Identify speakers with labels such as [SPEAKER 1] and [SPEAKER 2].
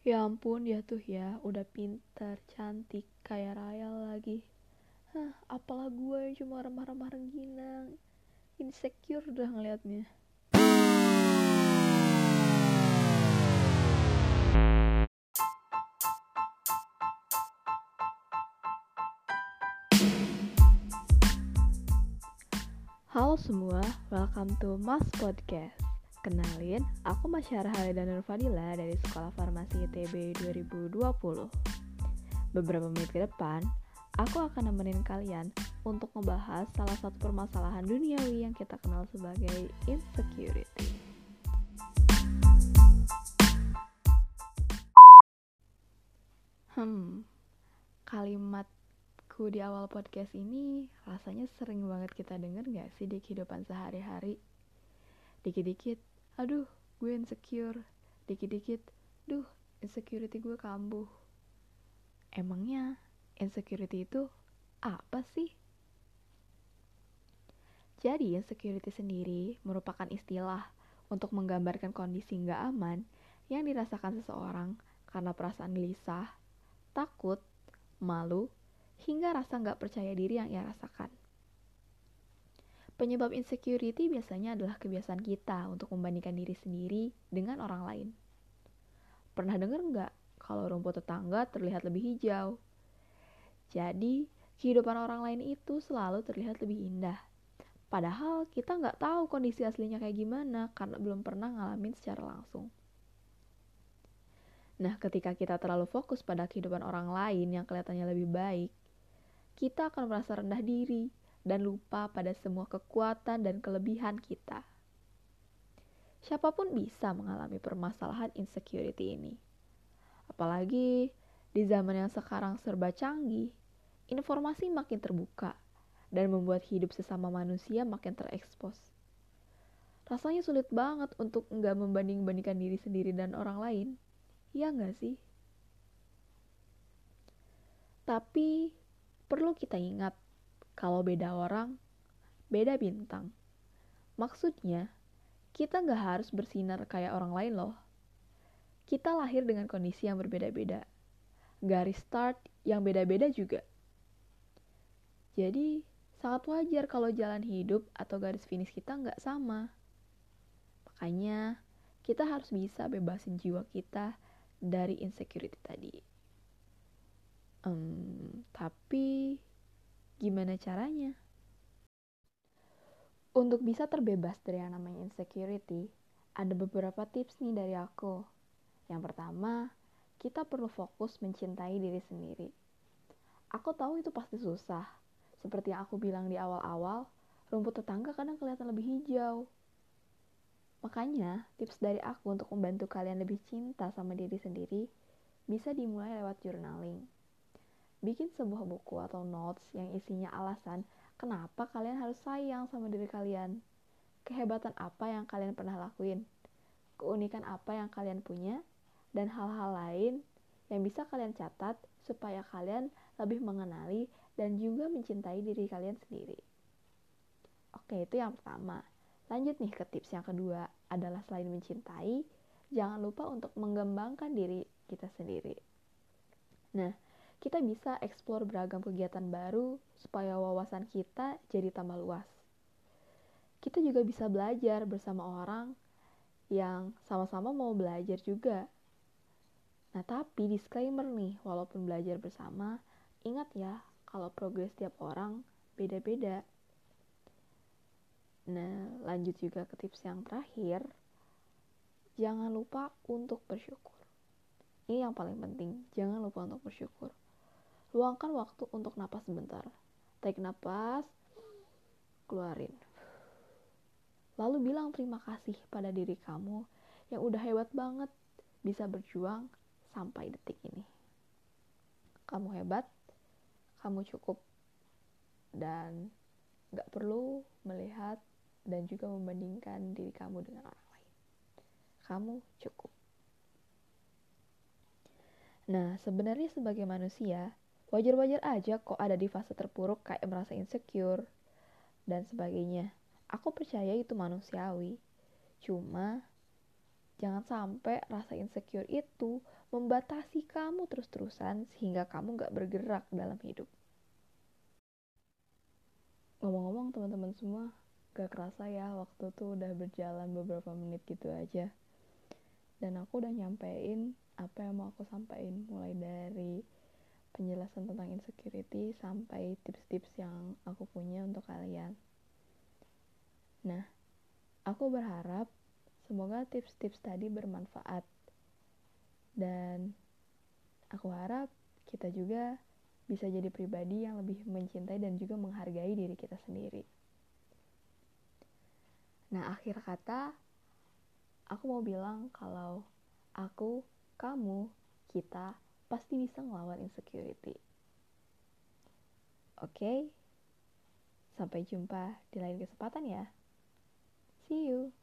[SPEAKER 1] Ya ampun dia tuh ya udah pinter, cantik, kaya raya lagi. Hah, apalah gue yang cuma remah-remah rengginang. Insecure udah ngeliatnya. Halo semua, welcome to Mas Podcast. Kenalin, aku Masyara Halida Nurfadila dari Sekolah Farmasi ITB 2020. Beberapa menit ke depan, aku akan nemenin kalian untuk membahas salah satu permasalahan duniawi yang kita kenal sebagai insecurity. Hmm, kalimatku di awal podcast ini rasanya sering banget kita denger gak sih di kehidupan sehari-hari? Dikit-dikit, aduh gue insecure. Dikit-dikit, duh insecurity gue kambuh. Emangnya insecurity itu apa sih? Jadi insecurity sendiri merupakan istilah untuk menggambarkan kondisi nggak aman yang dirasakan seseorang karena perasaan gelisah, takut, malu, hingga rasa nggak percaya diri yang ia rasakan. Penyebab insecurity biasanya adalah kebiasaan kita untuk membandingkan diri sendiri dengan orang lain. Pernah dengar nggak kalau rumput tetangga terlihat lebih hijau? Jadi, kehidupan orang lain itu selalu terlihat lebih indah. Padahal kita nggak tahu kondisi aslinya kayak gimana karena belum pernah ngalamin secara langsung. Nah, ketika kita terlalu fokus pada kehidupan orang lain yang kelihatannya lebih baik, kita akan merasa rendah diri dan lupa pada semua kekuatan dan kelebihan kita. Siapa pun bisa mengalami permasalahan insecurity ini. Apalagi di zaman yang sekarang serba canggih, informasi makin terbuka dan membuat hidup sesama manusia makin terekspos. Rasanya sulit banget untuk nggak membanding-bandingkan diri sendiri dan orang lain. Iya nggak sih? Tapi perlu kita ingat kalau beda orang, beda bintang. Maksudnya, kita nggak harus bersinar kayak orang lain loh. Kita lahir dengan kondisi yang berbeda-beda. Garis start yang beda-beda juga. Jadi, sangat wajar kalau jalan hidup atau garis finish kita nggak sama. Makanya, kita harus bisa bebasin jiwa kita dari insecurity tadi. Um, tapi gimana caranya? Untuk bisa terbebas dari yang namanya insecurity, ada beberapa tips nih dari aku. Yang pertama, kita perlu fokus mencintai diri sendiri. Aku tahu itu pasti susah. Seperti yang aku bilang di awal-awal, rumput tetangga kadang kelihatan lebih hijau. Makanya, tips dari aku untuk membantu kalian lebih cinta sama diri sendiri bisa dimulai lewat journaling. Bikin sebuah buku atau notes yang isinya alasan kenapa kalian harus sayang sama diri kalian. Kehebatan apa yang kalian pernah lakuin. Keunikan apa yang kalian punya. Dan hal-hal lain yang bisa kalian catat supaya kalian lebih mengenali dan juga mencintai diri kalian sendiri. Oke, itu yang pertama. Lanjut nih ke tips yang kedua adalah selain mencintai, jangan lupa untuk mengembangkan diri kita sendiri. Nah, kita bisa eksplor beragam kegiatan baru supaya wawasan kita jadi tambah luas. Kita juga bisa belajar bersama orang yang sama-sama mau belajar juga. Nah, tapi disclaimer nih, walaupun belajar bersama, ingat ya, kalau progres tiap orang beda-beda. Nah, lanjut juga ke tips yang terakhir. Jangan lupa untuk bersyukur. Ini yang paling penting, jangan lupa untuk bersyukur. Luangkan waktu untuk napas sebentar. Tarik napas, keluarin. Lalu bilang terima kasih pada diri kamu yang udah hebat banget bisa berjuang sampai detik ini. Kamu hebat, kamu cukup, dan gak perlu melihat dan juga membandingkan diri kamu dengan orang lain. Kamu cukup. Nah, sebenarnya sebagai manusia, wajar-wajar aja kok ada di fase terpuruk kayak merasa insecure dan sebagainya. Aku percaya itu manusiawi. Cuma, Jangan sampai rasa insecure itu membatasi kamu terus-terusan sehingga kamu gak bergerak dalam hidup. Ngomong-ngomong teman-teman semua, gak kerasa ya waktu tuh udah berjalan beberapa menit gitu aja. Dan aku udah nyampein apa yang mau aku sampaikan mulai dari penjelasan tentang insecurity sampai tips-tips yang aku punya untuk kalian. Nah, aku berharap Semoga tips-tips tadi bermanfaat. Dan aku harap kita juga bisa jadi pribadi yang lebih mencintai dan juga menghargai diri kita sendiri. Nah, akhir kata, aku mau bilang kalau aku, kamu, kita pasti bisa ngelawan insecurity. Oke, okay? sampai jumpa di lain kesempatan ya. See you.